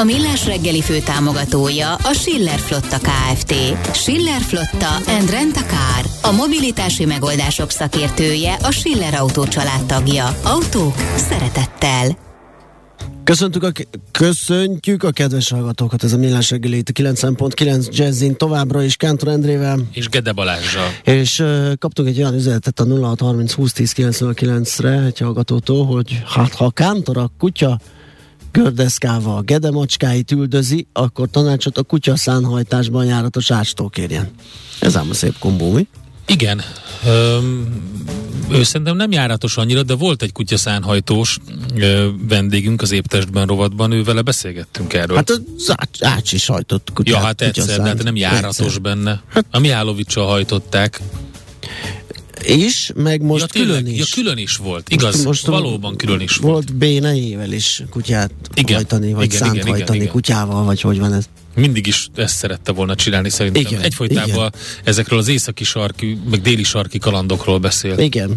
A Millás reggeli fő támogatója a Schiller Flotta KFT. Schiller Flotta and Rent a Car. A mobilitási megoldások szakértője a Schiller Autó tagja. Autók szeretettel. Köszöntük a, köszöntjük a kedves hallgatókat, ez a Millás reggeli 90.9 Jazzin továbbra is Kántor Endrével. És Gede Balázsral. És uh, kaptunk egy olyan üzenetet a 0630 2010 909-re egy hallgatótól, hogy hát ha Kántor a kutya gördeszkával gedemacskáit üldözi, akkor tanácsot a kutya szánhajtásban járatos ástól kérjen. Ez ám a szép kombó, mi? Igen. Öm, ő szerintem nem járatos annyira, de volt egy kutyaszánhajtós ö, vendégünk az éptestben rovatban, ő vele beszélgettünk erről. Hát az ács, ács is hajtott kutyát. Ja, hát egyszer, de hát nem járatos egyszer. benne. Hát, a Mihálovicsal hajtották is, meg most ja, tényleg, külön is. Ja, külön is volt, igaz, most, most valóban külön is volt. Volt béneivel is kutyát igen, hajtani, vagy igen, szánt igen, hajtani igen, kutyával, vagy hogy van ez. Mindig is ezt szerette volna csinálni szerintem. Igen, Egyfolytában igen. ezekről az északi sarki, meg déli sarki kalandokról beszél. Igen.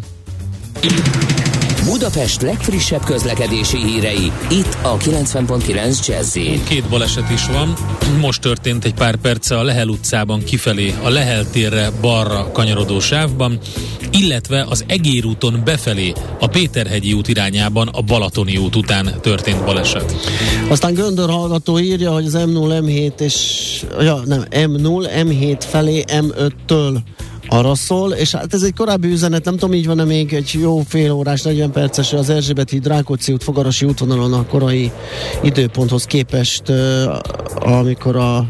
Budapest legfrissebb közlekedési hírei, itt a 90.9 jazz Két baleset is van. Most történt egy pár perce a Lehel utcában kifelé, a Lehel térre balra kanyarodó sávban, illetve az Egér úton befelé, a Péterhegyi út irányában, a Balatoni út után történt baleset. Aztán Göndör hallgató írja, hogy az M0, M7 és, ja nem, M0, M7 felé M5-től arra szól, és hát ez egy korábbi üzenet, nem tudom, így van-e még egy jó fél órás, 40 perces az Erzsébet híd, Rákóczi út, Fogarasi útvonalon a korai időponthoz képest, amikor a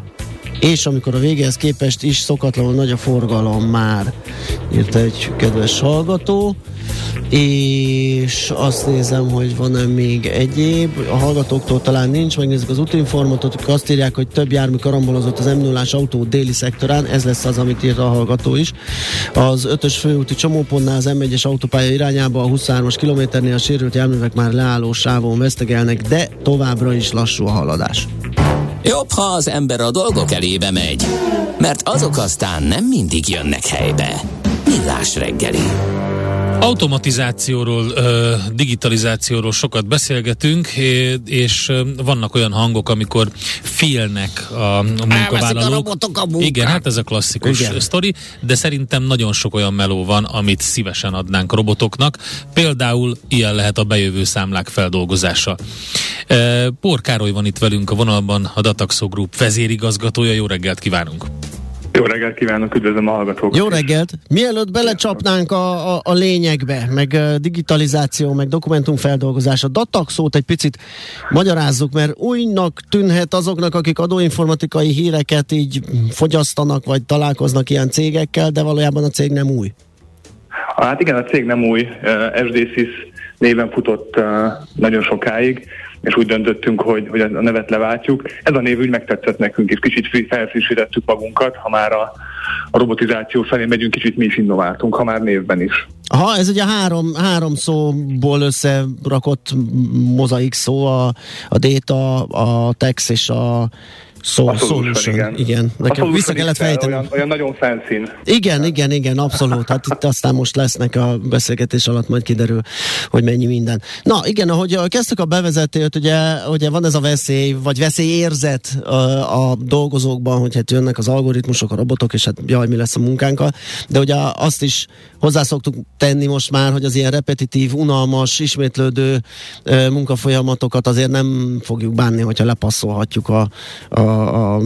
és amikor a végéhez képest is szokatlanul nagy a forgalom már, írta egy kedves hallgató és azt nézem, hogy van-e még egyéb. A hallgatóktól talán nincs, megnézzük az útinformatot, ők azt írják, hogy több jármű karambolozott az m 0 autó déli szektorán, ez lesz az, amit írt a hallgató is. Az ötös főúti csomópontnál az M1-es autópálya irányába a 23-as kilométernél a sérült járművek már leálló sávon vesztegelnek, de továbbra is lassú a haladás. Jobb, ha az ember a dolgok elébe megy, mert azok aztán nem mindig jönnek helybe. Millás reggeli. Automatizációról, digitalizációról sokat beszélgetünk, és vannak olyan hangok, amikor félnek a munkavállalók. A, a Igen, hát ez a klasszikus Igen. sztori, de szerintem nagyon sok olyan meló van, amit szívesen adnánk robotoknak. Például ilyen lehet a bejövő számlák feldolgozása. Por Károly van itt velünk a vonalban, a Dataxo Group vezérigazgatója. Jó reggelt kívánunk! Jó reggelt kívánok, üdvözlöm a hallgatókat. Jó reggelt! Mielőtt belecsapnánk a, a, a lényegbe, meg digitalizáció, meg dokumentumfeldolgozás, a dataxót egy picit magyarázzuk, mert újnak tűnhet azoknak, akik adóinformatikai híreket így fogyasztanak, vagy találkoznak ilyen cégekkel, de valójában a cég nem új. Hát igen, a cég nem új, SDSIS néven futott nagyon sokáig és úgy döntöttünk, hogy, hogy a nevet leváltjuk. Ez a név úgy megtetszett nekünk, és kicsit felfrissítettük magunkat, ha már a, a robotizáció felé megyünk, kicsit mi is innováltunk, ha már névben is. Aha, ez ugye három, három szóból összerakott mozaik szó, a, a data, a text és a Szó, a solution, igen. igen. Nekem a vissza kellett fejteni. Olyan, olyan nagyon fancy. Igen, igen, igen, abszolút. Hát itt aztán most lesznek a beszélgetés alatt, majd kiderül, hogy mennyi minden. Na igen, ahogy kezdtük a bevezetőt, ugye, ugye van ez a veszély, vagy veszélyérzet a, a dolgozókban, hogy hát jönnek az algoritmusok, a robotok, és hát jaj, mi lesz a munkánkkal. De ugye azt is hozzászoktuk tenni most már, hogy az ilyen repetitív, unalmas, ismétlődő munkafolyamatokat azért nem fogjuk bánni, hogyha lepasszolhatjuk a, a a,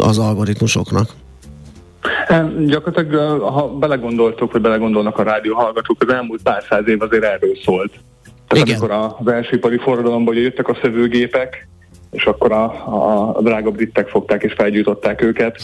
az algoritmusoknak? Gyakorlatilag, ha belegondoltok, hogy belegondolnak a rádió hallgatók, az elmúlt pár száz év azért erről szólt. Tehát Igen. amikor az első ipari forradalomban jöttek a szövőgépek, és akkor a, a, a drága britek fogták és felgyújtották őket,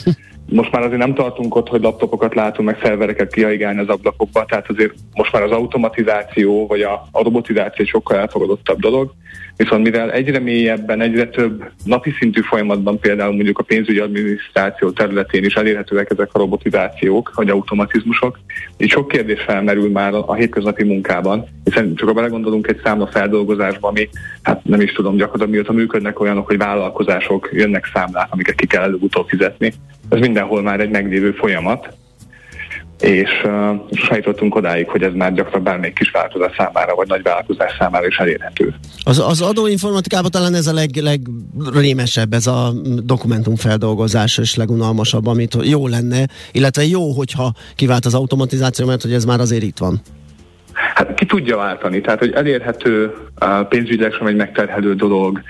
most már azért nem tartunk ott, hogy laptopokat látunk, meg szervereket kiaigálni az ablakokba, tehát azért most már az automatizáció vagy a, a robotizáció sokkal elfogadottabb dolog. Viszont mivel egyre mélyebben, egyre több napi szintű folyamatban például mondjuk a pénzügyi adminisztráció területén is elérhetőek ezek a robotizációk, vagy automatizmusok, így sok kérdés felmerül már a, hétköznapi munkában, hiszen csak ha belegondolunk egy számla feldolgozásba, ami hát nem is tudom, gyakorlatilag mióta működnek olyanok, hogy vállalkozások jönnek számlák, amiket ki kell előbb-utóbb fizetni. Ez mindenhol már egy meglévő folyamat, és uh, sajtottunk odáig, hogy ez már gyakran bármelyik kis változás számára, vagy nagy változás számára is elérhető. Az, az adóinformatikában talán ez a leg, legrémesebb, ez a dokumentumfeldolgozás és legunalmasabb, amit jó lenne, illetve jó, hogyha kivált az automatizáció, mert hogy ez már azért itt van. Hát ki tudja váltani, tehát hogy elérhető pénzügyileg sem egy megterhelő dolog,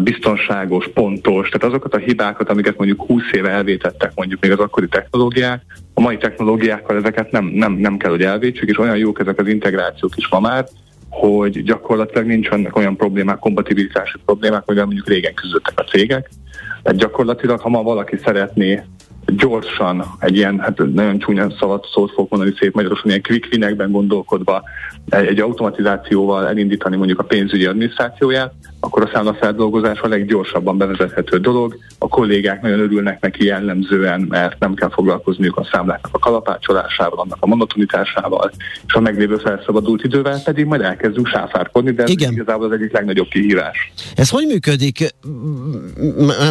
biztonságos, pontos, tehát azokat a hibákat, amiket mondjuk 20 éve elvétettek mondjuk még az akkori technológiák, a mai technológiákkal ezeket nem, nem, nem kell, hogy elvétsük, és olyan jók ezek az integrációk is ma már, hogy gyakorlatilag nincsenek olyan problémák, kompatibilitási problémák, amivel mondjuk régen küzdöttek a cégek. Tehát gyakorlatilag, ha ma valaki szeretné gyorsan, egy ilyen, hát nagyon csúnya szavat, szót fogok mondani szép magyarosan, ilyen quick winekben gondolkodva egy, egy automatizációval elindítani mondjuk a pénzügyi adminisztrációját, akkor a számlafeldolgozás a leggyorsabban bevezethető dolog. A kollégák nagyon örülnek neki jellemzően, mert nem kell foglalkozniuk a számláknak a kalapácsolásával, annak a monotonitásával, és a meglévő felszabadult idővel pedig majd elkezdünk sáfárkodni, de ez Igen. igazából az egyik legnagyobb kihívás. Ez hogy működik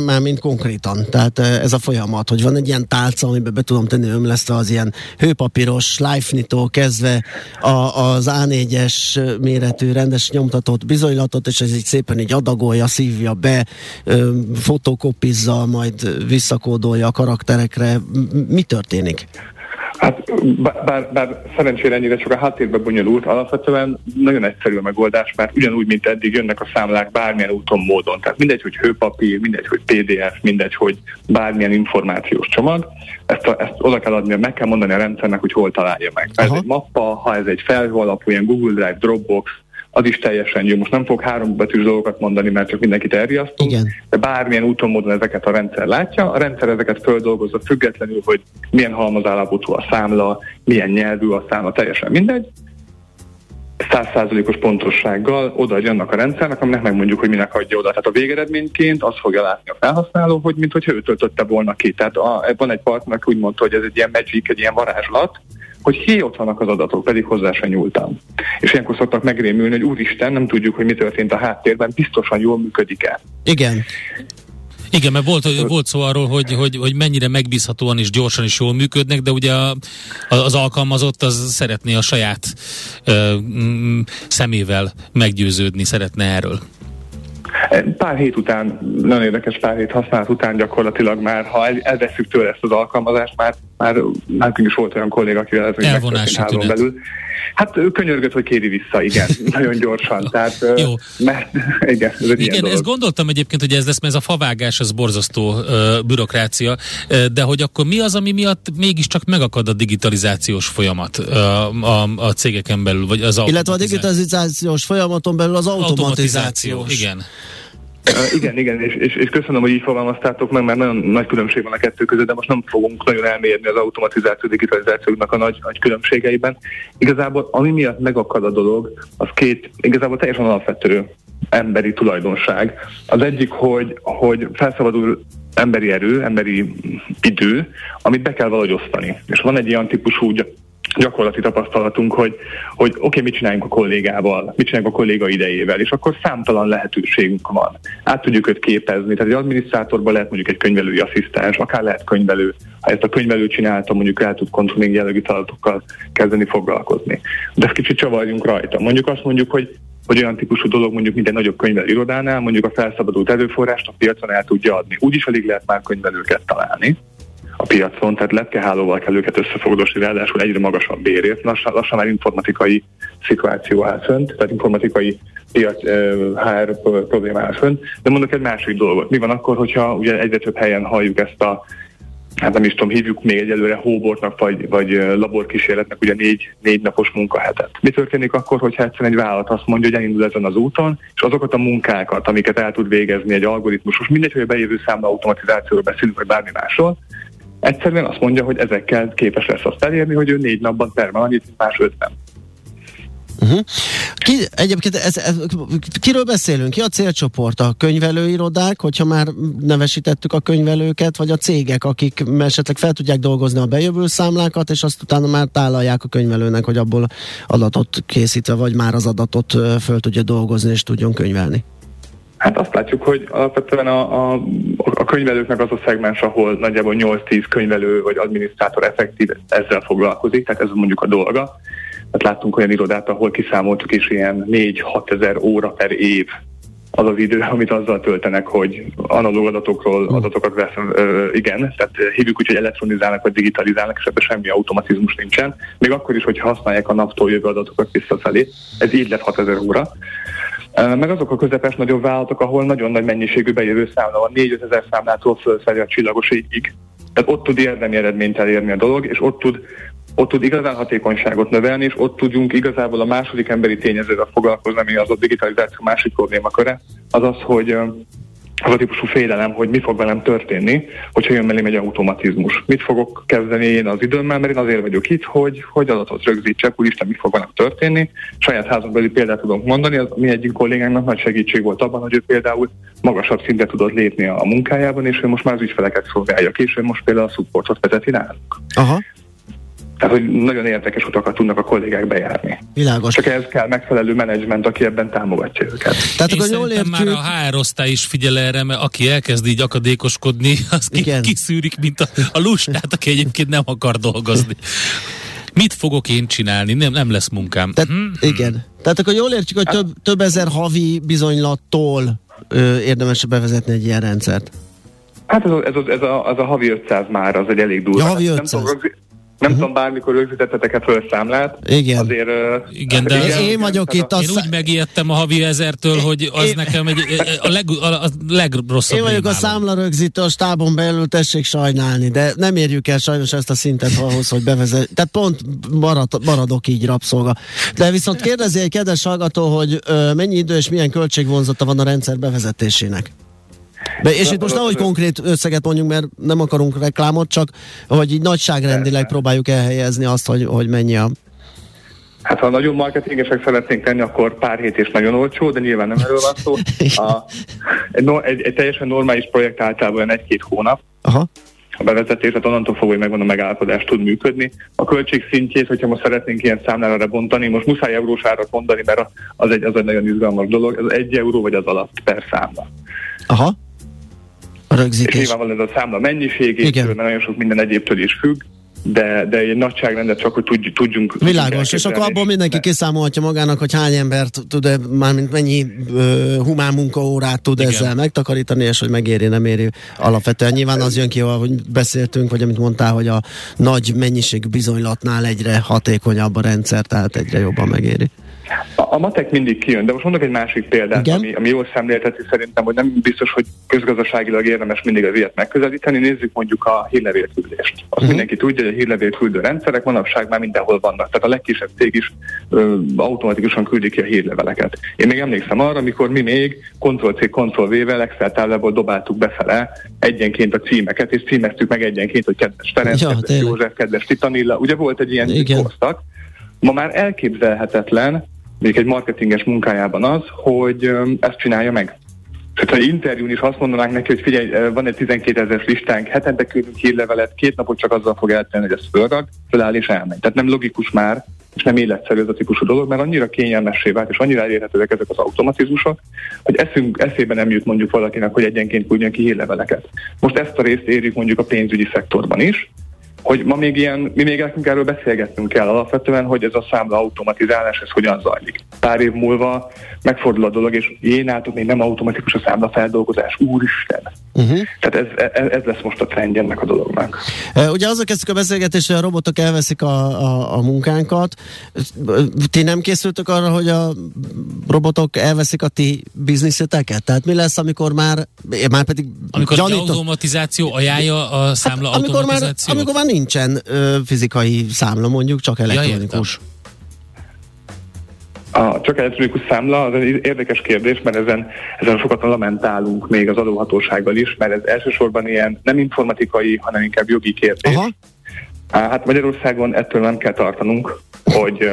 már mint konkrétan? Tehát ez a folyamat, hogy van egy ilyen tálca, amiben be tudom tenni ömlesztve az ilyen hőpapíros life kezdve a, az A4-es méretű rendes nyomtatott bizonylatot, és ez így szépen így adagolja, szívja be, fotokopizza, majd visszakódolja a karakterekre. Mi történik? Hát bár, bár szerencsére ennyire csak a háttérben bonyolult, alapvetően nagyon egyszerű a megoldás, mert ugyanúgy, mint eddig jönnek a számlák bármilyen úton, módon. Tehát mindegy, hogy hőpapír, mindegy, hogy PDF, mindegy, hogy bármilyen információs csomag, ezt, a, ezt oda kell adni, meg kell mondani a rendszernek, hogy hol találja meg. Ha ez egy mappa, ha ez egy felhő alapú, ilyen Google Drive, Dropbox, az is teljesen jó. Most nem fog három betűs dolgokat mondani, mert csak mindenkit elriasztunk, Igen. de bármilyen úton, módon ezeket a rendszer látja. A rendszer ezeket földolgozza függetlenül, hogy milyen halmazállapotú a számla, milyen nyelvű a számla, teljesen mindegy. Százszázalékos pontossággal odaadja annak a rendszernek, aminek megmondjuk, hogy minek adja oda. Tehát a végeredményként azt fogja látni a felhasználó, hogy mint ő töltötte volna ki. Tehát a, van egy partner, úgy mondta, hogy ez egy ilyen magic, egy ilyen varázslat, hogy hi ott vannak az adatok, pedig hozzá sem nyúltam. És ilyenkor szoktak megrémülni, hogy úristen, nem tudjuk, hogy mi történt a háttérben, biztosan jól működik-e. Igen. Igen, mert volt, volt szó arról, hogy, hogy, hogy mennyire megbízhatóan és gyorsan is jól működnek, de ugye a, az alkalmazott az szeretné a saját ö, szemével meggyőződni, szeretne erről. Pár hét után, nagyon érdekes pár hét használat után gyakorlatilag már, ha el, elveszük tőle ezt az alkalmazást, már, már nekünk is volt olyan kolléga, akivel ez Elvonási tünet. belül. Hát ő könyörgött, hogy kéri vissza, igen, nagyon gyorsan. Tehát, Jó. Mert, igen, ez egy igen ezt gondoltam egyébként, hogy ez lesz, mert ez a favágás, az borzasztó uh, bürokrácia, uh, de hogy akkor mi az, ami miatt mégiscsak megakad a digitalizációs folyamat uh, a, a cégeken belül, vagy az Illetve a digitalizációs folyamaton belül az automatizáció. automatizáció igen. Igen, igen, és, és, és köszönöm, hogy így fogalmaztátok meg, mert nagyon nagy különbség van a kettő között, de most nem fogunk nagyon elmérni az automatizáció, digitalizációknak a nagy, nagy különbségeiben. Igazából ami miatt megakad a dolog, az két igazából teljesen alapvető emberi tulajdonság. Az egyik, hogy, hogy felszabadul emberi erő, emberi idő, amit be kell valahogy osztani. És van egy ilyen típusú gyakorlati tapasztalatunk, hogy, hogy oké, okay, mit csináljunk a kollégával, mit csináljunk a kolléga idejével, és akkor számtalan lehetőségünk van. Át tudjuk őt képezni, tehát egy adminisztrátorban lehet mondjuk egy könyvelői asszisztens, akár lehet könyvelő. Ha ezt a könyvelő csinálta, mondjuk el tud controlling jellegű feladatokkal kezdeni foglalkozni. De kicsit csavarjunk rajta. Mondjuk azt mondjuk, hogy hogy olyan típusú dolog mondjuk minden nagyobb könyvelő irodánál, mondjuk a felszabadult előforrást a piacon el tudja adni. Úgyis alig lehet már könyvelőket találni a piacon, tehát lepkehálóval kell őket összefogdosni, ráadásul egyre magasabb bérért. Lassan, lassan már informatikai szituáció áll fönt, tehát informatikai piac, HR probléma fönt. De mondok egy másik dolgot. Mi van akkor, hogyha ugye egyre több helyen halljuk ezt a hát nem is tudom, hívjuk még egyelőre hóbortnak, vagy, vagy laborkísérletnek ugye négy, négy napos munkahetet. Mi történik akkor, hogyha egyszerűen egy vállalat azt mondja, hogy elindul ezen az úton, és azokat a munkákat, amiket el tud végezni egy algoritmus, most mindegy, hogy a bejövő számla automatizációról beszélünk, vagy bármi másról, Egyszerűen azt mondja, hogy ezekkel képes lesz azt elérni, hogy ő négy napban termel annyit, mint más ötben. Uh-huh. Ki, egyébként ez, ez, kiről beszélünk? Ki a célcsoport? A könyvelőirodák, hogyha már nevesítettük a könyvelőket, vagy a cégek, akik esetleg fel tudják dolgozni a bejövő számlákat, és azt utána már tálalják a könyvelőnek, hogy abból adatot készítve, vagy már az adatot föl tudja dolgozni, és tudjon könyvelni? Hát azt látjuk, hogy alapvetően a, a, a könyvelőknek az a szegmens, ahol nagyjából 8-10 könyvelő vagy adminisztrátor effektív ezzel foglalkozik, tehát ez mondjuk a dolga. Tehát láttunk olyan irodát, ahol kiszámoltuk is ilyen 4-6 ezer óra per év az az idő, amit azzal töltenek, hogy analóg adatokról adatokat vesz, ö, igen, tehát hívjuk úgy, hogy elektronizálnak vagy digitalizálnak, és ebben semmi automatizmus nincsen. Még akkor is, hogy használják a naptól jövő adatokat visszafelé, ez így lett 6000 óra. Meg azok a közepes nagyobb vállalatok, ahol nagyon nagy mennyiségű bejövő számla van, 4 ezer számlától fölfelé a csillagos égig. Tehát ott tud érdemi eredményt elérni a dolog, és ott tud ott tud igazán hatékonyságot növelni, és ott tudjunk igazából a második emberi tényezővel foglalkozni, ami az a digitalizáció másik problémaköre, az az, hogy az a típusú félelem, hogy mi fog velem történni, hogyha jön mellém egy automatizmus. Mit fogok kezdeni én az időmmel, mert én azért vagyok itt, hogy, hogy adatot rögzítsek, úristen, mi fog velem történni. Saját házon belül példát tudunk mondani, az mi egyik kollégánknak nagy segítség volt abban, hogy ő például magasabb szintre tudott lépni a munkájában, és ő most már az ügyfeleket szolgálja ki, és ő most például a supportot vezeti nálunk. Aha. Tehát, hogy nagyon érdekes utakat tudnak a kollégák bejárni. Világos. Csak ez kell megfelelő menedzsment, aki ebben támogatja őket. Tehát Én akkor jól értjük... már a HR osztály is figyel erre, mert aki elkezd így akadékoskodni, az Igen. kiszűrik, mint a, a lustát, aki egyébként nem akar dolgozni. Mit fogok én csinálni? Nem, nem lesz munkám. Tehát, hmm. Igen. Tehát akkor jól értjük, hogy több, több ezer havi bizonylattól ö, érdemes bevezetni egy ilyen rendszert. Hát ez a, ez a, ez a, az a havi 500 már, az egy elég durva. Ja, havi 500. Nem tudom, nem uh-huh. tudom, bármikor rögzítettetek-e föl számlát. Igen. Azért, igen, de én, én vagyok itt. Az... Én úgy megijedtem a havi ezertől, hogy az én... nekem egy, a, leg, a legrosszabb Én vagyok rémálom. a számla rögzítő a stábon belül, tessék sajnálni, de nem érjük el sajnos ezt a szintet ahhoz, hogy bevezet. Tehát pont marad, maradok így rabszolga. De viszont kérdezi egy kedves hallgató, hogy ö, mennyi idő és milyen költségvonzata van a rendszer bevezetésének? De, és itt most nehogy konkrét összeget mondjunk, mert nem akarunk reklámot, csak hogy így nagyságrendileg próbáljuk elhelyezni azt, hogy, hogy mennyi a Hát ha nagyon marketingesek szeretnénk tenni, akkor pár hét is nagyon olcsó, de nyilván nem erről van szó. A, egy, egy, teljesen normális projekt általában egy-két hónap. Aha. A bevezetés, tehát onnantól fogva, hogy megvan a megállapodás, tud működni. A költség szintjét, hogyha most szeretnénk ilyen számlára bontani, most muszáj eurós árat mondani, mert az egy, az egy nagyon izgalmas dolog, ez egy euró vagy az alatt per számla. Aha. A rögzítés. És nyilvánvalóan ez a számla mennyiségétől, mert nagyon sok minden egyébtől is függ, de, de egy nagyságrendet csak, hogy tudj, tudjunk... Világos, és akkor abból mindenki kiszámolhatja magának, hogy hány embert tud, mármint mennyi uh, humán munkaórát tud Igen. ezzel megtakarítani, és hogy megéri, nem éri alapvetően. Nyilván az jön ki, ahogy beszéltünk, vagy amit mondtál, hogy a nagy mennyiség bizonylatnál egyre hatékonyabb a rendszer, tehát egyre jobban megéri. A, matek mindig kijön, de most mondok egy másik példát, ami, ami jól szemlélteti szerintem, hogy nem biztos, hogy közgazdaságilag érdemes mindig az ilyet megközelíteni. Nézzük mondjuk a hírlevélküldést. Azt uh-huh. mindenki tudja, hogy a hírlevélküldő rendszerek manapság már mindenhol vannak. Tehát a legkisebb cég is ö, automatikusan küldi ki a hírleveleket. Én még emlékszem arra, amikor mi még Ctrl-C, Ctrl-V-vel Excel táblából dobáltuk befele egyenként a címeket, és címeztük meg egyenként, hogy kedves Ferenc, ja, kedves tényleg. József, kedves Titanilla. Ugye volt egy ilyen korszak. Ma már elképzelhetetlen, még egy marketinges munkájában az, hogy ezt csinálja meg. Tehát ha interjún is azt mondanánk neki, hogy figyelj, van egy 12 ezeres listánk, hetente küldünk hírlevelet, két napot csak azzal fog eltenni, hogy ezt fölrag, föláll és elmegy. Tehát nem logikus már, és nem életszerű ez a típusú dolog, mert annyira kényelmessé vált, és annyira elérhetőek ezek az automatizmusok, hogy eszünk, eszébe nem jut mondjuk valakinek, hogy egyenként küldjön ki hírleveleket. Most ezt a részt érjük mondjuk a pénzügyi szektorban is, hogy ma még ilyen, mi még nekünk erről beszélgetnünk kell alapvetően, hogy ez a számla automatizálás, ez hogyan zajlik. Pár év múlva megfordul a dolog, és én átok még nem automatikus a számla feldolgozás. Úristen! Uh-huh. Tehát ez, ez, ez lesz most a trendje ennek a dolognak. Uh, ugye azzal kezdtük a beszélgetést, hogy a robotok elveszik a, a, a munkánkat. Ti nem készültök arra, hogy a robotok elveszik a ti bizniszeteket? Tehát mi lesz, amikor már, már pedig Amikor gyanítok... automatizáció ajánlja a számla hát, amikor már, amikor már nincsen ö, fizikai számla, mondjuk csak elektronikus. Ja, A csak elektronikus számla az egy érdekes kérdés, mert ezen, ezen sokat lamentálunk még az adóhatósággal is, mert ez elsősorban ilyen nem informatikai, hanem inkább jogi kérdés. Aha. Hát Magyarországon ettől nem kell tartanunk, hogy,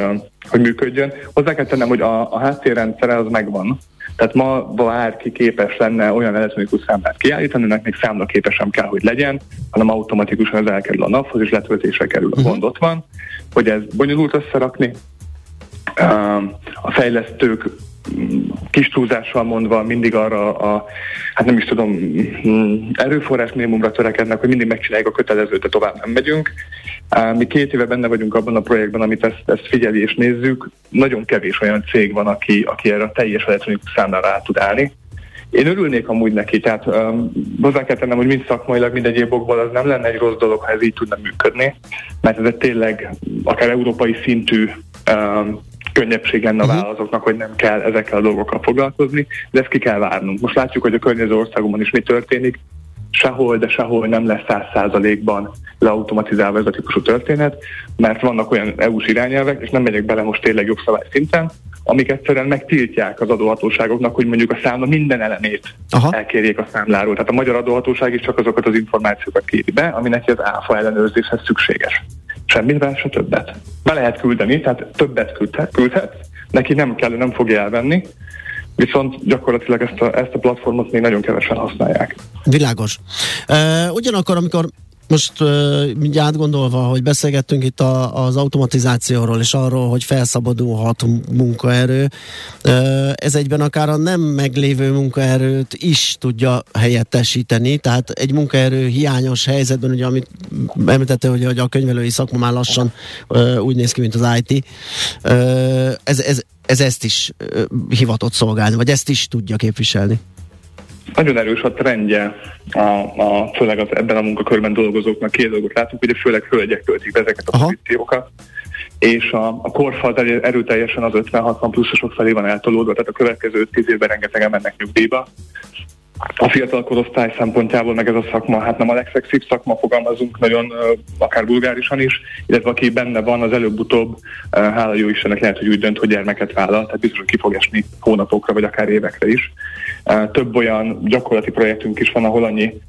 hogy működjön. Hozzá kell tennem, hogy a, a háttérrendszere az megvan. Tehát ma bárki képes lenne olyan elektronikus számlát kiállítani, ennek még számlaképes sem kell, hogy legyen, hanem automatikusan ez elkerül a naphoz, és letöltésre kerül. A uh-huh. gond ott van, hogy ez bonyolult összerakni, a fejlesztők kis túlzással mondva mindig arra a, hát nem is tudom, erőforrás minimumra törekednek, hogy mindig megcsináljuk a kötelezőt, de tovább nem megyünk. Mi két éve benne vagyunk abban a projektben, amit ezt, ezt figyeli és nézzük. Nagyon kevés olyan cég van, aki, aki erre a teljes elektronikus számlára át tud állni. Én örülnék amúgy neki, tehát um, hozzá kell tennem, hogy mind szakmailag, mind egyéb okból az nem lenne egy rossz dolog, ha ez így tudna működni, mert ez egy tényleg akár európai szintű um, könnyebbség lenne a uh-huh. vállalatoknak, hogy nem kell ezekkel a dolgokkal foglalkozni, de ezt ki kell várnunk. Most látjuk, hogy a környező országokban is mi történik, sehol, de sehol nem lesz száz százalékban leautomatizálva ez a típusú történet, mert vannak olyan EU-s irányelvek, és nem megyek bele most tényleg jogszabály szinten, amik egyszerűen megtiltják az adóhatóságoknak, hogy mondjuk a számla minden elemét Aha. elkérjék a számláról. Tehát a magyar adóhatóság is csak azokat az információkat kéri be, ami neki az áfa ellenőrzéshez szükséges. Semmivel se többet. Be lehet küldeni, tehát többet küldhet, küldhet neki nem kell, nem fogja elvenni, viszont gyakorlatilag ezt a, ezt a platformot még nagyon kevesen használják. Világos. Uh, ugyanakkor, amikor most mindjárt átgondolva, hogy beszélgettünk itt a, az automatizációról és arról, hogy felszabadulhat munkaerő, ez egyben akár a nem meglévő munkaerőt is tudja helyettesíteni, tehát egy munkaerő hiányos helyzetben, ugye amit említette, hogy, hogy a könyvelői szakma már lassan úgy néz ki, mint az IT, ez, ez, ez ezt is hivatott szolgálni, vagy ezt is tudja képviselni. Nagyon erős a trendje, a, a, főleg az ebben a munkakörben dolgozóknak két dolgot látunk, hogy főleg hölgyek töltik be ezeket a Aha. pozíciókat, és a, a korfal erőteljesen az 50-60 pluszosok felé van eltolódva, tehát a következő 10 évben rengetegen mennek nyugdíjba, a fiatal korosztály szempontjából meg ez a szakma, hát nem a legszexibb szakma, fogalmazunk nagyon akár bulgárisan is, illetve aki benne van, az előbb-utóbb, hála jó Istennek lehet, hogy úgy dönt, hogy gyermeket vállal, tehát biztos, hogy ki fog esni hónapokra, vagy akár évekre is. Több olyan gyakorlati projektünk is van, ahol annyi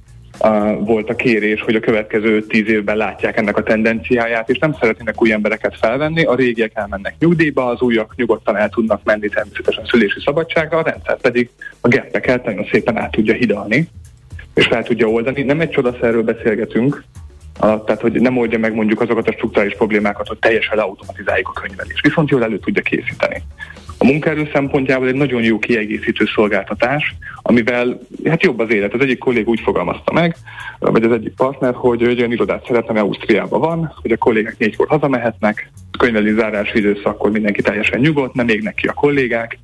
volt a kérés, hogy a következő tíz évben látják ennek a tendenciáját, és nem szeretnének új embereket felvenni, a régiek elmennek nyugdíjba, az újak nyugodtan el tudnak menni természetesen szülési szabadságra, a rendszer pedig a geppeket nagyon szépen át tudja hidalni, és fel tudja oldani. Nem egy csodaszerről beszélgetünk, tehát hogy nem oldja meg mondjuk azokat a struktúrális problémákat, hogy teljesen automatizáljuk a könyvelést, viszont jól elő tudja készíteni a munkaerő szempontjából egy nagyon jó kiegészítő szolgáltatás, amivel hát jobb az élet. Az egyik kollég úgy fogalmazta meg, vagy az egyik partner, hogy egy olyan irodát szeretne, Ausztriában van, hogy a kollégák négykor hazamehetnek, könyveli zárási időszakkor mindenki teljesen nyugodt, nem égnek ki a kollégák,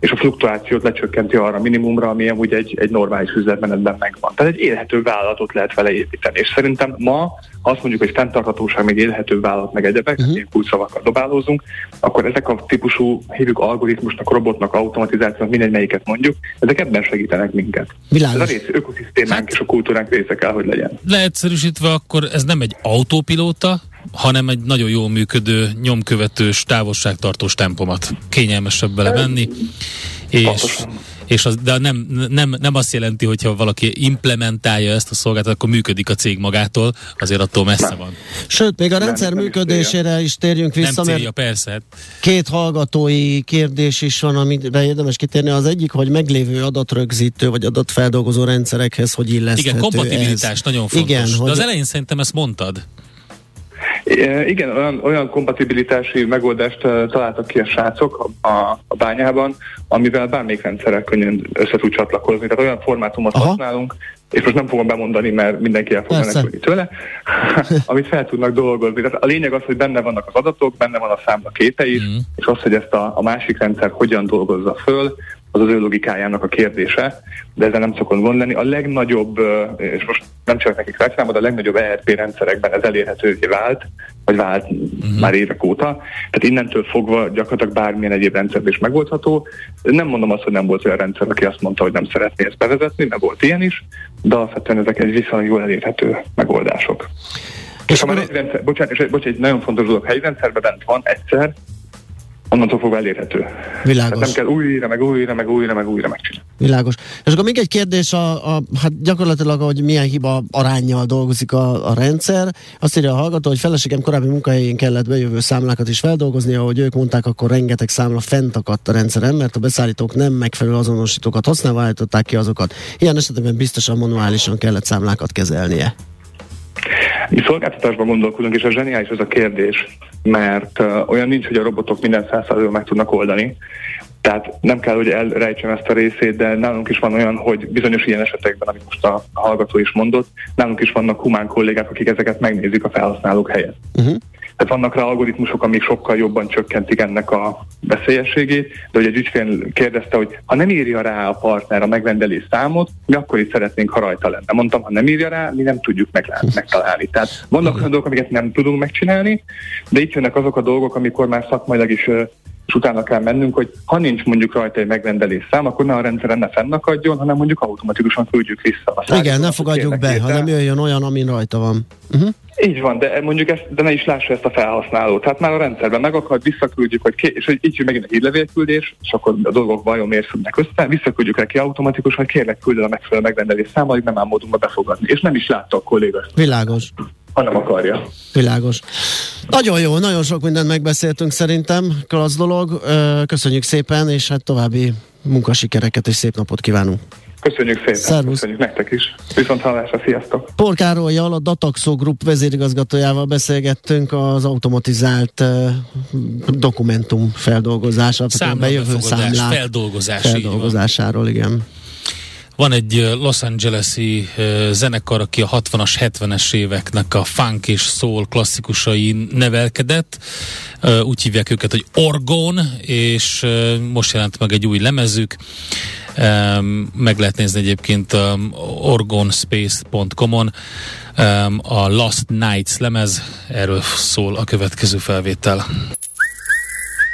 és a fluktuációt lecsökkenti arra minimumra, ami amúgy egy, egy normális üzletmenetben megvan. Tehát egy élhető vállalatot lehet vele építeni. És szerintem ma azt mondjuk, hogy fenntarthatóság, még élhető vállalat, meg egyebek, uh-huh. ilyen kulcsszavakkal dobálózunk, akkor ezek a típusú, hívjuk algoritmusnak, robotnak, automatizációnak, mindegy melyiket mondjuk, ezek ebben segítenek minket. Világos. Ez a rész ökoszisztémánk hát, és a kultúránk része kell, hogy legyen. Leegyszerűsítve akkor ez nem egy autópilóta, hanem egy nagyon jól működő, nyomkövetős, távolságtartós tempomat. Kényelmesebb bele menni. És, és az, de nem, nem, nem azt jelenti, hogyha valaki implementálja ezt a szolgáltatást, akkor működik a cég magától, azért attól messze nem. van. Sőt, még a rendszer nem, működésére is, is térjünk vissza, nem célja, mert persze. két hallgatói kérdés is van, amire érdemes kitérni. Az egyik, hogy meglévő adatrögzítő vagy adatfeldolgozó rendszerekhez, hogy illeszthető Igen, kompatibilitás ez. nagyon fontos. Igen, de hogy... az elején szerintem ezt mondtad. Igen, olyan, olyan kompatibilitási megoldást találtak ki a srácok a, a, a bányában, amivel bármelyik rendszerrel könnyen össze tud csatlakozni. Tehát olyan formátumot Aha. használunk, és most nem fogom bemondani, mert mindenki el fog menekülni tőle, amit fel tudnak dolgozni. Tehát a lényeg az, hogy benne vannak az adatok, benne van a számla képe is, mm. és az, hogy ezt a, a másik rendszer hogyan dolgozza föl, az az ő logikájának a kérdése, de ezzel nem szokott gond lenni. A legnagyobb, és most nem csak nekik reklámod, a legnagyobb ERP rendszerekben ez elérhetővé vált, vagy vált uh-huh. már évek óta. Tehát innentől fogva gyakorlatilag bármilyen egyéb rendszerben is megoldható. Nem mondom azt, hogy nem volt olyan rendszer, aki azt mondta, hogy nem szeretné ezt bevezetni, mert volt ilyen is, de alapvetően ezek egy viszonylag jól elérhető megoldások. És, és a akkor... rendszer, bocsánat, és, bocsánat, egy nagyon fontos dolog, hegyrendszerben bent van egyszer, onnantól fogva elérhető. Világos. Tehát nem kell újra, meg újra, meg újra, meg újra megcsinálni. Világos. És akkor még egy kérdés, a, a, hát gyakorlatilag, hogy milyen hiba arányjal dolgozik a, a rendszer. Azt írja a hallgató, hogy feleségem korábbi munkahelyén kellett bejövő számlákat is feldolgozni, ahogy ők mondták, akkor rengeteg számla fent akadt a rendszeren, mert a beszállítók nem megfelelő azonosítókat használva állították ki azokat. Ilyen esetben biztosan manuálisan kellett számlákat kezelnie. Mi szolgáltatásban gondolkodunk, és a zseniális ez a kérdés, mert olyan nincs, hogy a robotok minden százszerzővel meg tudnak oldani. Tehát nem kell, hogy elrejtsem ezt a részét, de nálunk is van olyan, hogy bizonyos ilyen esetekben, amit most a hallgató is mondott, nálunk is vannak humán kollégák, akik ezeket megnézik a felhasználók helyett. Uh-huh. Tehát vannak rá algoritmusok, amik sokkal jobban csökkentik ennek a veszélyességét, de hogy egy ügyfél kérdezte, hogy ha nem írja rá a partner a megrendelés számot, mi akkor is szeretnénk, ha rajta lenne. Mondtam, ha nem írja rá, mi nem tudjuk megtalálni. Tehát vannak olyan dolgok, amiket nem tudunk megcsinálni, de itt jönnek azok a dolgok, amikor már szakmailag is és utána kell mennünk, hogy ha nincs mondjuk rajta egy megrendelés szám, akkor ne a rendszeren ne fennakadjon, hanem mondjuk automatikusan küldjük vissza. A Igen, ne fogadjuk be, hanem jöjjön olyan, ami rajta van. Uh-huh. Így van, de mondjuk ezt, de ne is lássa ezt a felhasználó. Tehát már a rendszerben megakad, visszaküldjük, hogy ké- és hogy így megint egy hírlevélküldés, és akkor a dolgok vajon miért függnek össze, visszaküldjük neki automatikusan, hogy kérlek küldöd a megfelelő megrendelés számot, nem ám módunkba befogadni. És nem is látta a kolléga. Világos ha nem akarja. Világos. Nagyon jó, nagyon sok mindent megbeszéltünk szerintem, klassz dolog. Köszönjük szépen, és hát további munkasikereket és szép napot kívánunk. Köszönjük szépen. Szervusz. Köszönjük nektek is. Viszont hallásra, sziasztok. Por Károlyjal, a Dataxo Group vezérigazgatójával beszélgettünk az automatizált uh, dokumentum feldolgozása, Számla bejövő számlák feldolgozásáról, igen. Van egy Los Angeles-i zenekar, aki a 60-as, 70-es éveknek a funk és soul klasszikusai nevelkedett. Úgy hívják őket, hogy Orgon, és most jelent meg egy új lemezük. Meg lehet nézni egyébként orgonspace.com-on a Last Nights lemez, erről szól a következő felvétel.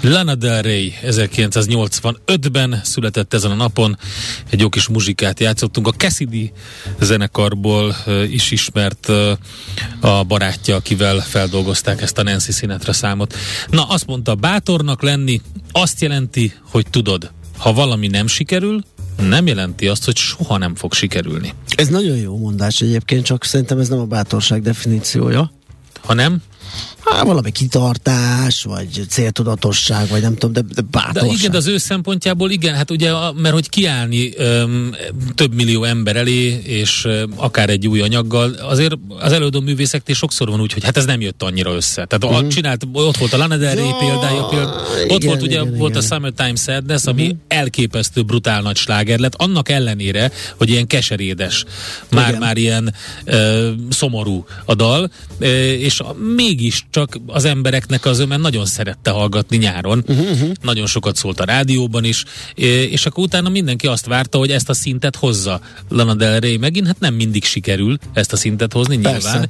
Lana Del Rey 1985-ben született ezen a napon, egy jó kis muzsikát játszottunk. A Cassidy zenekarból is ismert a barátja, akivel feldolgozták ezt a Nancy Sinatra számot. Na, azt mondta, bátornak lenni azt jelenti, hogy tudod, ha valami nem sikerül, nem jelenti azt, hogy soha nem fog sikerülni. Ez nagyon jó mondás egyébként, csak szerintem ez nem a bátorság definíciója. Ha nem? Há, valami kitartás, vagy céltudatosság, vagy nem tudom, de, de bátorság. De igen, az ő szempontjából igen, hát ugye, mert hogy kiállni öm, több millió ember elé, és öm, akár egy új anyaggal, azért az előadó művészeknél sokszor van úgy, hogy hát ez nem jött annyira össze. Tehát uh-huh. a, csinált, ott volt a Lana Del Rey ja, példája, például, igen, ott volt ugye igen, volt igen. a Summertime Sadness, ami uh-huh. elképesztő brutál nagy sláger lett, annak ellenére, hogy ilyen keserédes, már-már ilyen ö, szomorú a dal, ö, és mégis csak az embereknek az ömen nagyon szerette hallgatni nyáron. Uh-huh. Nagyon sokat szólt a rádióban is, és akkor utána mindenki azt várta, hogy ezt a szintet hozza Lana Del Rey megint, hát nem mindig sikerül ezt a szintet hozni nyilván. Persze.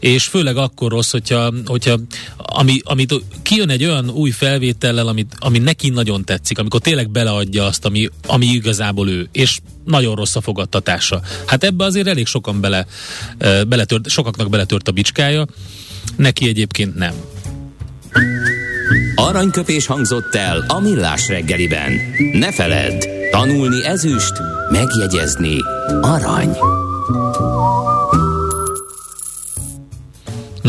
És főleg akkor rossz, hogyha, hogyha ami, amit kijön egy olyan új felvétellel, amit, ami neki nagyon tetszik, amikor tényleg beleadja azt, ami, ami igazából ő, és nagyon rossz a fogadtatása. Hát ebbe azért elég sokan bele, beletört, sokaknak beletört a bicskája, neki egyébként nem. Aranyköpés hangzott el a millás reggeliben. Ne feledd, tanulni ezüst, megjegyezni arany.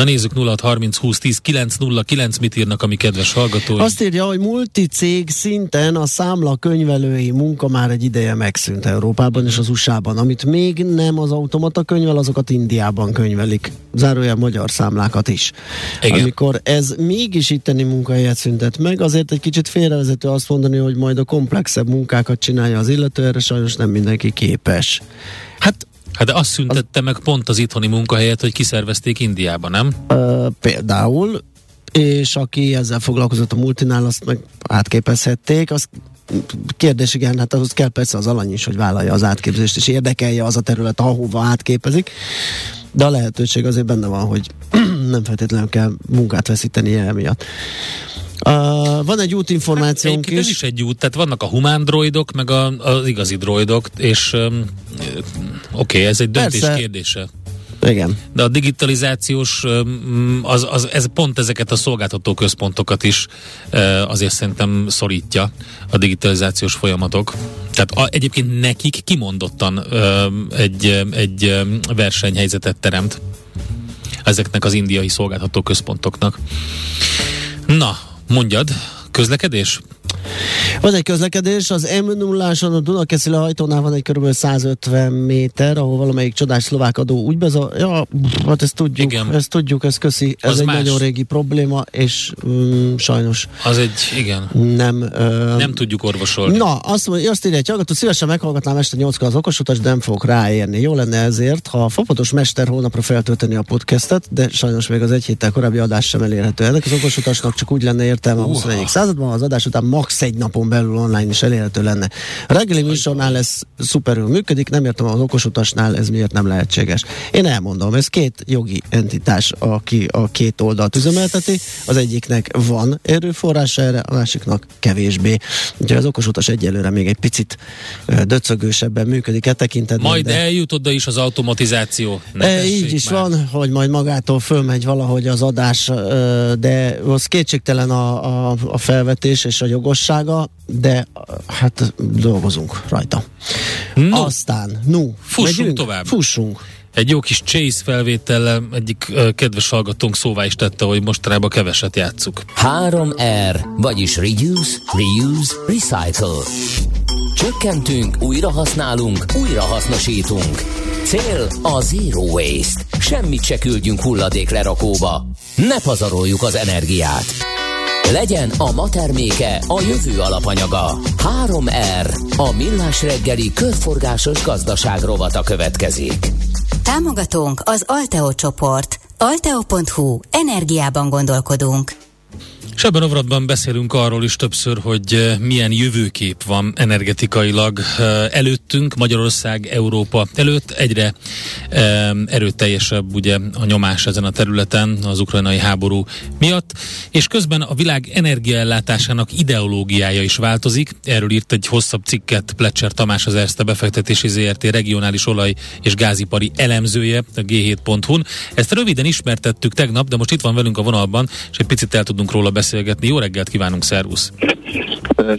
Na nézzük 0630 20 10 909, mit írnak a mi kedves hallgatói? Azt írja, hogy multicég szinten a számla könyvelői munka már egy ideje megszűnt Európában és az USA-ban. Amit még nem az automata könyvel, azokat Indiában könyvelik. Zárójel magyar számlákat is. Igen. Amikor ez mégis itteni munkahelyet szüntet meg, azért egy kicsit félrevezető azt mondani, hogy majd a komplexebb munkákat csinálja az illető, erre sajnos nem mindenki képes. Hát de azt szüntette az... meg pont az itthoni munkahelyet, hogy kiszervezték Indiába, nem? Ö, például, és aki ezzel foglalkozott a multinál, azt meg átképezhették, az kérdés, igen, hát ahhoz kell persze az alany is, hogy vállalja az átképzést, és érdekelje az a terület, ahova átképezik, de a lehetőség azért benne van, hogy nem feltétlenül kell munkát veszíteni emiatt. Uh, van egy útinformációnk is. Ez is egy út, tehát vannak a humán droidok, meg a, az igazi droidok, és um, oké, okay, ez egy döntés Persze. kérdése. Igen. De a digitalizációs, az, az, ez pont ezeket a szolgáltató központokat is azért szerintem szorítja a digitalizációs folyamatok. Tehát a, egyébként nekik kimondottan egy, egy versenyhelyzetet teremt ezeknek az indiai szolgáltató központoknak. Na, mondjad, közlekedés? Van egy közlekedés, az m 0 a Dunakeszi hajtónál van egy kb. 150 méter, ahol valamelyik csodás szlovák adó úgy bezar... Ja, hát ezt tudjuk, igen. ezt tudjuk, ezt köszi. Ez az egy más. nagyon régi probléma, és mm, sajnos... Az egy, igen. Nem, ö, nem tudjuk orvosolni. Na, azt, mondja, azt írja egy hallgató, szívesen meghallgatnám este 8 az okosutas, de nem fogok ráérni. Jó lenne ezért, ha a fapados mester holnapra feltölteni a podcastet, de sajnos még az egy héttel korábbi adás sem elérhető. Ennek az okosutasnak csak úgy lenne értelme a 21. században, az adás után max. egy napon belül online is elérhető lenne. A reggeli műsornál ez szuperül működik, nem értem az okosutasnál ez miért nem lehetséges. Én elmondom, ez két jogi entitás, aki a két oldalt üzemelteti, az egyiknek van erőforrás erre, a másiknak kevésbé. Úgyhogy az okosutas egyelőre még egy picit döcögősebben működik e tekintetben. Majd de... eljut oda is az automatizáció. E, így is már. van, hogy majd magától fölmegy valahogy az adás, de az kétségtelen a, a, a felvetés és a jogossága, de hát dolgozunk rajta. No. Aztán, no, fussunk megyünk? tovább. Fussunk. Egy jó kis Chase felvétellel egyik uh, kedves hallgatónk szóvá is tette, hogy mostanában keveset játszuk. 3R, vagyis Reduce, Reuse, Recycle. Csökkentünk, újra használunk, újra hasznosítunk. Cél a Zero Waste. Semmit se küldjünk hulladék lerakóba. Ne pazaroljuk az energiát. Legyen a ma terméke a jövő alapanyaga. 3R. A millás reggeli körforgásos gazdaság rovata következik. Támogatónk az Alteo csoport. Alteo.hu. Energiában gondolkodunk. És ebben a beszélünk arról is többször, hogy eh, milyen jövőkép van energetikailag eh, előttünk, Magyarország, Európa előtt. Egyre eh, erőteljesebb ugye a nyomás ezen a területen az ukrajnai háború miatt, és közben a világ energiaellátásának ideológiája is változik. Erről írt egy hosszabb cikket Plecser Tamás, az Erste befektetési ZRT regionális olaj és gázipari elemzője a G7.hu-n. Ezt röviden ismertettük tegnap, de most itt van velünk a vonalban, és egy picit el tudunk róla beszélni beszélgetni. Jó reggelt kívánunk, szervusz!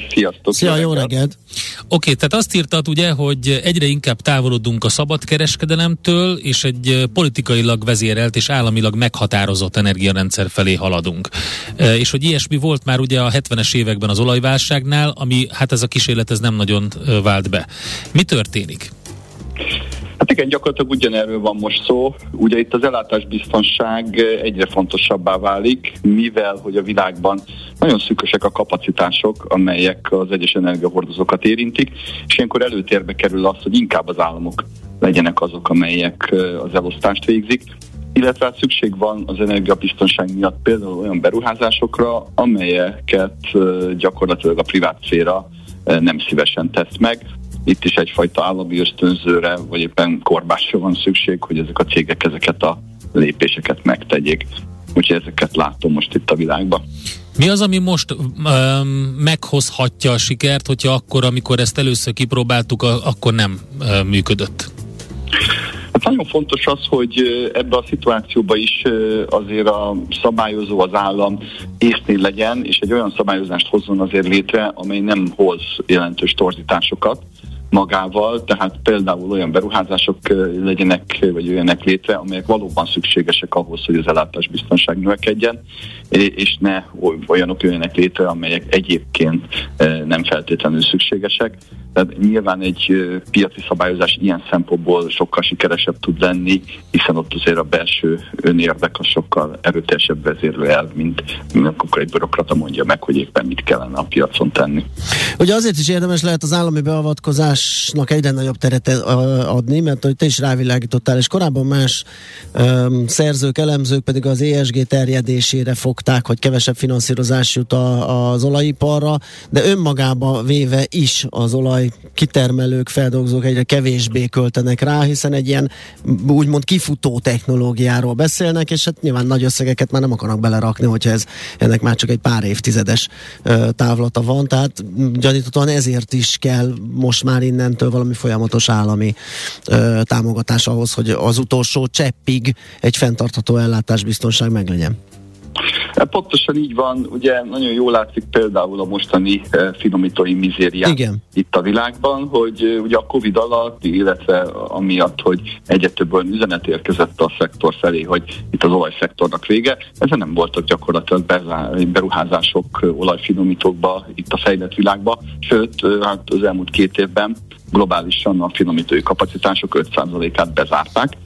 Sziasztok! Szia, jó reggelt! Oké, okay, tehát azt írtad ugye, hogy egyre inkább távolodunk a szabadkereskedelemtől, és egy politikailag vezérelt és államilag meghatározott energiarendszer felé haladunk. És hogy ilyesmi volt már ugye a 70-es években az olajválságnál, ami hát ez a kísérlet ez nem nagyon vált be. Mi történik? Igen, gyakorlatilag ugyanerről van most szó. Ugye itt az ellátásbiztonság egyre fontosabbá válik, mivel hogy a világban nagyon szűkösek a kapacitások, amelyek az egyes energiahordozókat érintik, és ilyenkor előtérbe kerül az, hogy inkább az államok legyenek azok, amelyek az elosztást végzik, illetve hát szükség van az energiabiztonság miatt például olyan beruházásokra, amelyeket gyakorlatilag a privát szféra nem szívesen tesz meg, itt is egyfajta állami ösztönzőre, vagy éppen korbásra van szükség, hogy ezek a cégek ezeket a lépéseket megtegyék. Úgyhogy ezeket látom most itt a világban. Mi az, ami most um, meghozhatja a sikert, hogyha akkor, amikor ezt először kipróbáltuk, a, akkor nem uh, működött? Hát nagyon fontos az, hogy ebbe a szituációba is azért a szabályozó, az állam észnél legyen, és egy olyan szabályozást hozzon azért létre, amely nem hoz jelentős torzításokat magával, tehát például olyan beruházások legyenek, vagy jöjjenek létre, amelyek valóban szükségesek ahhoz, hogy az ellátás biztonság növekedjen, és ne olyanok jöjjenek létre, amelyek egyébként nem feltétlenül szükségesek. Tehát nyilván egy piaci szabályozás ilyen szempontból sokkal sikeresebb tud lenni, hiszen ott azért a belső önérdek a sokkal erőteljesebb vezérlő el, mint, akkor egy bürokrata mondja meg, hogy éppen mit kellene a piacon tenni. Ugye azért is érdemes lehet az állami beavatkozásnak egyre nagyobb teret adni, mert hogy te is rávilágítottál, és korábban más um, szerzők, elemzők pedig az ESG terjedésére fog rakták, hogy kevesebb finanszírozás jut a, az olajiparra, de önmagába véve is az olaj kitermelők, feldolgozók egyre kevésbé költenek rá, hiszen egy ilyen úgymond kifutó technológiáról beszélnek, és hát nyilván nagy összegeket már nem akarnak belerakni, hogyha ez ennek már csak egy pár évtizedes ö, távlata van, tehát gyaníthatóan ezért is kell most már innentől valami folyamatos állami ö, támogatás ahhoz, hogy az utolsó cseppig egy fenntartható ellátásbiztonság meglegyen. Hát pontosan így van, ugye nagyon jól látszik például a mostani eh, finomítói mizériát Igen. itt a világban, hogy eh, ugye a Covid alatt, illetve amiatt, hogy egyre több olyan üzenet érkezett a szektor felé, hogy itt az olajszektornak vége, ezen nem voltak gyakorlatilag beruházások eh, olajfinomítókba itt a fejlett világban, sőt, hát az elmúlt két évben globálisan a finomítói kapacitások 5%-át bezárták,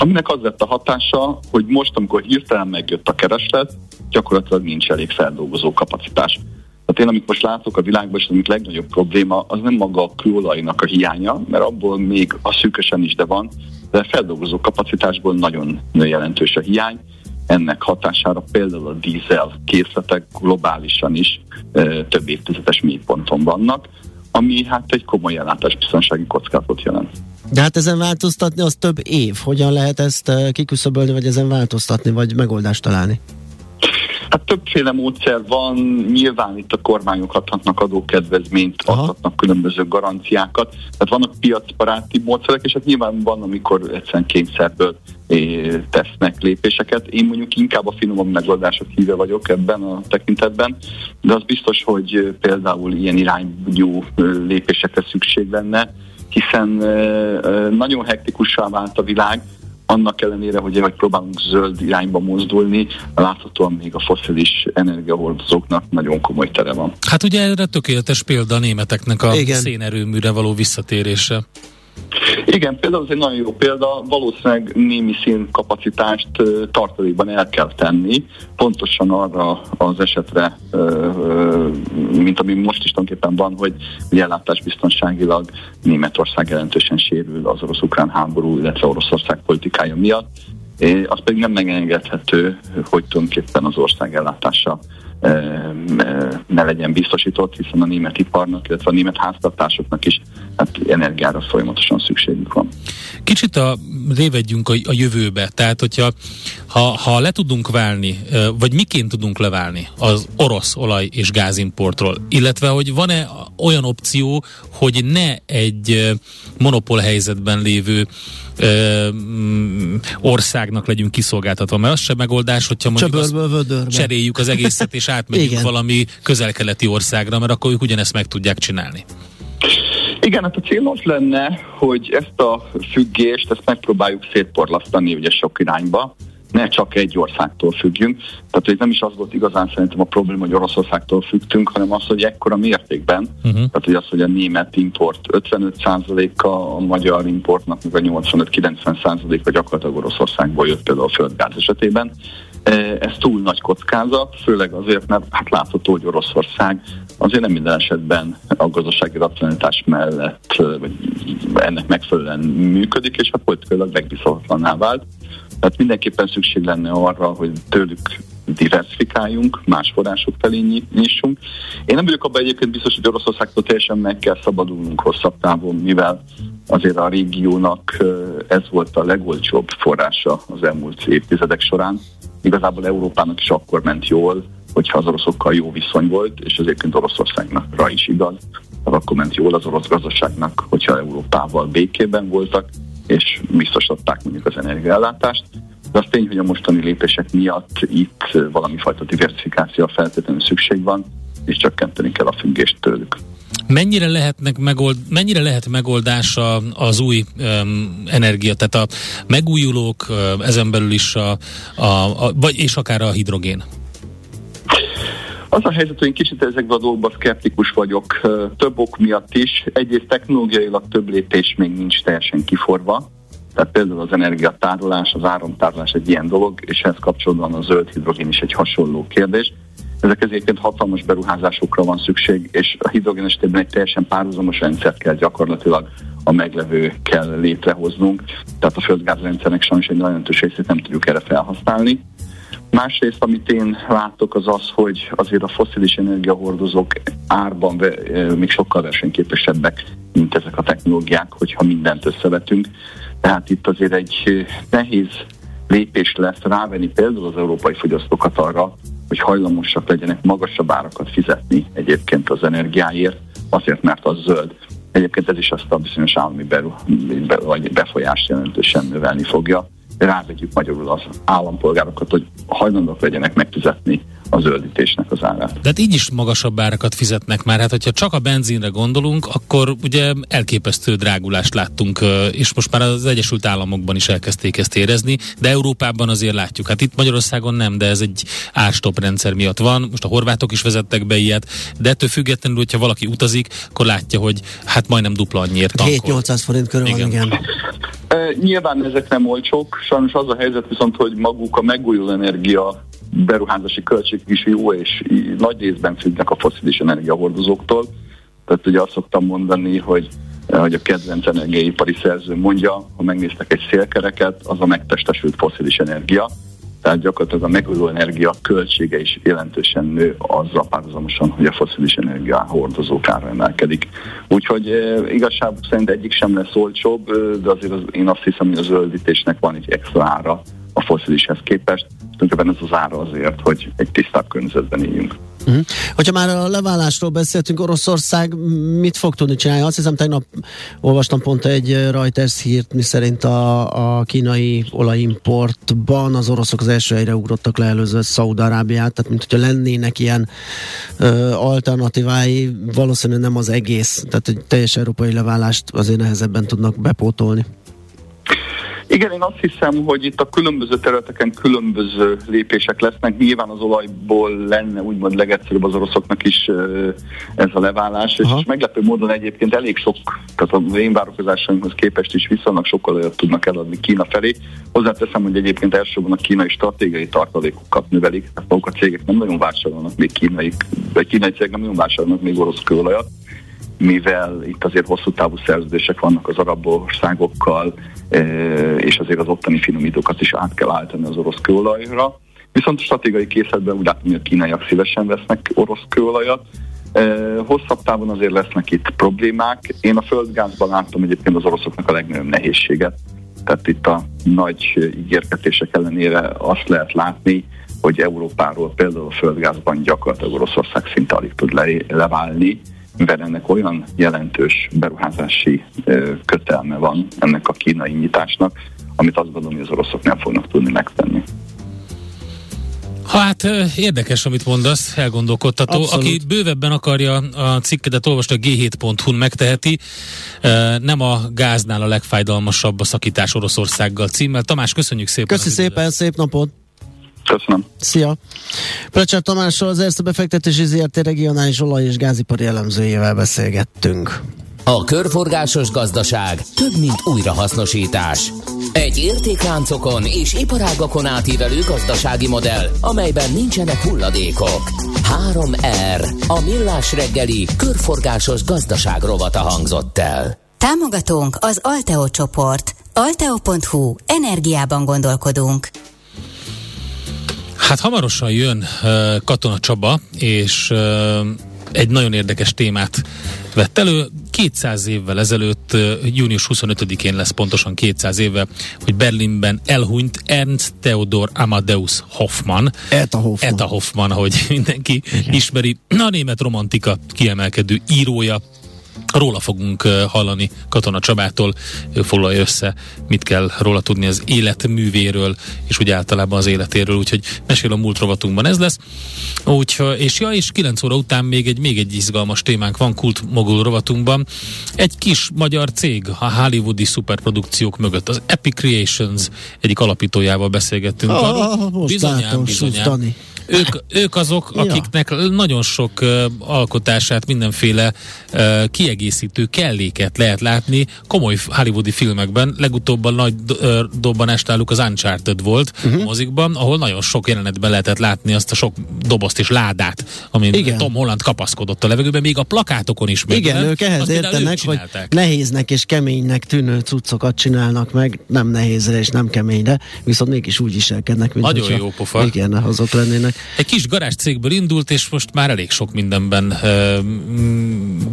aminek az lett a hatása, hogy most, amikor hirtelen megjött a kereslet, gyakorlatilag nincs elég feldolgozó kapacitás. Tehát én, amit most látok a világban, és amit legnagyobb probléma, az nem maga a kőolajnak a hiánya, mert abból még a szűkösen is de van, de feldolgozó kapacitásból nagyon jelentős a hiány. Ennek hatására például a dízel készletek globálisan is e, több évtizedes mélyponton vannak, ami hát egy komoly ellátásbiztonsági kockázatot jelent. De hát ezen változtatni az több év. Hogyan lehet ezt kiküszöbölni, vagy ezen változtatni, vagy megoldást találni? Hát többféle módszer van, nyilván itt a kormányok adhatnak adókedvezményt, Aha. adhatnak különböző garanciákat, tehát vannak piacbaráti módszerek, és hát nyilván van, amikor egyszerűen kényszerből tesznek lépéseket. Én mondjuk inkább a finomabb megoldások híve vagyok ebben a tekintetben, de az biztos, hogy például ilyen irányú lépésekre szükség lenne, hiszen nagyon hektikussá vált a világ, annak ellenére, hogy, hogy próbálunk zöld irányba mozdulni, láthatóan még a foszilis energiahordozóknak nagyon komoly tere van. Hát ugye erre tökéletes példa a németeknek a Igen. szénerőműre való visszatérése. Igen, például ez egy nagyon jó példa, valószínűleg némi színkapacitást tartalékban el kell tenni, pontosan arra az esetre, mint ami most is tulajdonképpen van, hogy ellátásbiztonságilag Németország jelentősen sérül az orosz-ukrán háború, illetve Oroszország politikája miatt. Az pedig nem megengedhető, hogy tulajdonképpen az ország ellátása ne legyen biztosított, hiszen a német iparnak, illetve a német háztartásoknak is hát energiára folyamatosan szükségük van. Kicsit a, révedjünk a, a jövőbe, tehát hogyha ha, ha le tudunk válni, vagy miként tudunk leválni az orosz olaj és gázimportról, illetve hogy van-e olyan opció, hogy ne egy monopól helyzetben lévő ö, mm, országnak legyünk kiszolgáltatva, mert az sem megoldás, hogyha mondjuk cseréljük az egészet, és átmegyünk valami közel-keleti országra, mert akkor ők ugyanezt meg tudják csinálni. Igen, hát a cél az lenne, hogy ezt a függést, ezt megpróbáljuk szétporlasztani ugye sok irányba, ne csak egy országtól függjünk. Tehát hogy nem is az volt igazán szerintem a probléma, hogy Oroszországtól függtünk, hanem az, hogy ekkora mértékben. Uh-huh. Tehát hogy az, hogy a német import 55%-a, a magyar importnak meg a 85-90%-a gyakorlatilag Oroszországból jött például a földgáz esetében. E, ez túl nagy kockázat, főleg azért, mert hát látható, hogy Oroszország azért nem minden esetben a gazdasági racionalitás mellett, vagy ennek megfelelően működik, és hát politikailag megbízhatatlaná vált. Tehát mindenképpen szükség lenne arra, hogy tőlük diversifikáljunk, más források felé nyissunk. Én nem vagyok abban egyébként biztos, hogy Oroszországtól teljesen meg kell szabadulnunk hosszabb távon, mivel azért a régiónak ez volt a legolcsóbb forrása az elmúlt évtizedek során. Igazából Európának is akkor ment jól, hogyha az oroszokkal jó viszony volt, és ez egyébként Oroszországnak is igaz, akkor ment jól az orosz gazdaságnak, hogyha Európával békében voltak, és biztosították mondjuk az energiaellátást. De az tény, hogy a mostani lépések miatt itt valami fajta diversifikáció feltétlenül szükség van, és csökkenteni kell a függést tőlük. Mennyire, lehetnek megold, mennyire lehet megoldása az új um, energia, tehát a megújulók, ezen belül is a, a, a vagy és akár a hidrogén? Az a helyzet, hogy én kicsit ezekben a dolgokban szkeptikus vagyok, több ok miatt is. Egyrészt technológiailag több lépés még nincs teljesen kiforva. Tehát például az energiatárolás, az áramtárolás egy ilyen dolog, és ehhez kapcsolódóan a zöld hidrogén is egy hasonló kérdés. Ezek egyébként hatalmas beruházásokra van szükség, és a hidrogén esetében egy teljesen párhuzamos rendszert kell gyakorlatilag a meglevő kell létrehoznunk. Tehát a földgázrendszernek sajnos egy nagyon jelentős részét nem tudjuk erre felhasználni. Másrészt, amit én látok, az az, hogy azért a foszilis energiahordozók árban még sokkal versenyképesebbek, mint ezek a technológiák, hogyha mindent összevetünk. Tehát itt azért egy nehéz lépés lesz rávenni például az európai fogyasztókat arra, hogy hajlamosak legyenek magasabb árakat fizetni egyébként az energiáért, azért, mert az zöld. Egyébként ez is azt a bizonyos állami beru, be, vagy befolyást jelentősen növelni fogja. Rávegyük magyarul az állampolgárokat, hogy hajlandók legyenek megfizetni a zöldítésnek az árát. De hát így is magasabb árakat fizetnek már. Hát, hogyha csak a benzinre gondolunk, akkor ugye elképesztő drágulást láttunk, és most már az Egyesült Államokban is elkezdték ezt érezni, de Európában azért látjuk. Hát itt Magyarországon nem, de ez egy árstop rendszer miatt van. Most a horvátok is vezettek be ilyet, de ettől függetlenül, hogyha valaki utazik, akkor látja, hogy hát majdnem dupla annyiért tankol. 7-800 forint körül igen. van, igen. E, nyilván ezek nem olcsók, sajnos az a helyzet viszont, hogy maguk a megújuló energia beruházási költségek is jó és nagy részben függnek a foszilis energiahordozóktól. Tehát ugye azt szoktam mondani, hogy hogy a kedvenc energiaipari szerző mondja, ha megnéztek egy szélkereket, az a megtestesült foszilis energia, tehát gyakorlatilag a megújuló energia költsége is jelentősen nő azzal párhuzamosan, hogy a foszilis energia hordozók ára emelkedik. Úgyhogy e, igazság szerint egyik sem lesz olcsóbb, de azért az, én azt hiszem, hogy a zöldítésnek van egy extra ára a foszilishez képest. Tulajdonképpen ez az ára azért, hogy egy tisztább környezetben éljünk. Uh-huh. Hogyha már a leválásról beszéltünk, Oroszország mit fog tudni csinálni? Azt hiszem, tegnap olvastam pont egy Reuters hírt, miszerint a, a kínai olajimportban az oroszok az első helyre ugrottak le előző Szaúd-Arábiát, tehát mint hogyha lennének ilyen ö, alternatívái, valószínűleg nem az egész, tehát egy teljes európai leválást azért nehezebben tudnak bepótolni. Igen, én azt hiszem, hogy itt a különböző területeken különböző lépések lesznek. Nyilván az olajból lenne úgymond legegyszerűbb az oroszoknak is ez a leválás, Aha. és meglepő módon egyébként elég sok, tehát az én várakozásainkhoz képest is viszonylag sokkal olyat tudnak eladni Kína felé. Hozzáteszem, hogy egyébként elsősorban a kínai stratégiai tartalékokat növelik, tehát maguk a cégek nem nagyon vásárolnak még kínai, vagy kínai cégek nem nagyon vásárolnak még orosz kőolajat, mivel itt azért hosszú távú szerződések vannak az arab országokkal, és azért az ottani finomítókat is át kell állítani az orosz kőolajra. Viszont a stratégiai készletben úgy látom, hogy a kínaiak szívesen vesznek orosz kőolajat. Hosszabb távon azért lesznek itt problémák. Én a földgázban látom egyébként az oroszoknak a legnagyobb nehézséget. Tehát itt a nagy ígérketések ellenére azt lehet látni, hogy Európáról például a földgázban gyakorlatilag Oroszország szinte alig tud le, leválni, mivel ennek olyan jelentős beruházási kötelme van ennek a kínai nyitásnak, amit azt gondolom, hogy az oroszok nem fognak tudni megtenni. Hát érdekes, amit mondasz, elgondolkodtató. Abszolút. Aki bővebben akarja a cikkedet olvasni, a g7.hu-n megteheti. Nem a gáznál a legfájdalmasabb a szakítás Oroszországgal címmel. Tamás, köszönjük szépen. Köszi szépen, szép napot! Köszönöm. Szia! Plecser Tamással az Erste befektetési ZRT regionális olaj- és gázipari elemzőjével beszélgettünk. A körforgásos gazdaság több, mint újrahasznosítás. Egy értékláncokon és iparágakon átívelő gazdasági modell, amelyben nincsenek hulladékok. 3R. A millás reggeli körforgásos gazdaság rovata hangzott el. Támogatónk az Alteo csoport. Alteo.hu. Energiában gondolkodunk. Hát hamarosan jön uh, Katona Csaba, és uh, egy nagyon érdekes témát vett elő. 200 évvel ezelőtt, uh, június 25-én lesz pontosan 200 éve, hogy Berlinben elhunyt Ernst Theodor Amadeus Hoffmann. Eta Hoffmann. Eta Hoffmann, ahogy mindenki Igen. ismeri. A német romantika kiemelkedő írója, Róla fogunk hallani Katona Csabától, ő foglalja össze, mit kell róla tudni az életművéről, és úgy általában az életéről, úgyhogy mesél a múlt rovatunkban ez lesz. Úgy, és ja, és 9 óra után még egy, még egy izgalmas témánk van Kult Mogul rovatunkban. Egy kis magyar cég a hollywoodi szuperprodukciók mögött, az Epic Creations egyik alapítójával beszélgettünk. Ah, most bizonyám, látom, bizonyám. Ők, ők azok, akiknek ja. nagyon sok uh, alkotását, mindenféle uh, kiegészítő kelléket lehet látni komoly hollywoodi filmekben. Legutóbb a nagy uh, dobbanás náluk az Uncharted volt uh-huh. mozikban, ahol nagyon sok jelenetben lehetett látni azt a sok dobozt és ládát, amin Igen. Tom Holland kapaszkodott a levegőben, még a plakátokon is meg. Igen, ők ehhez értenek, hogy nehéznek és keménynek tűnő cuccokat csinálnak meg, nem nehézre és nem keményre, viszont mégis úgy viselkednek, mint Nagyon jó pofa. Igen, azok lennének. Egy kis garázs cégből indult, és most már elég sok mindenben uh,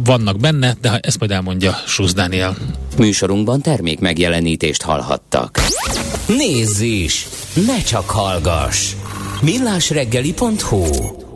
vannak benne, de ezt majd elmondja Susz Dániel. Műsorunkban termék megjelenítést hallhattak. Nézz is! Ne csak hallgass! millásreggeli.hu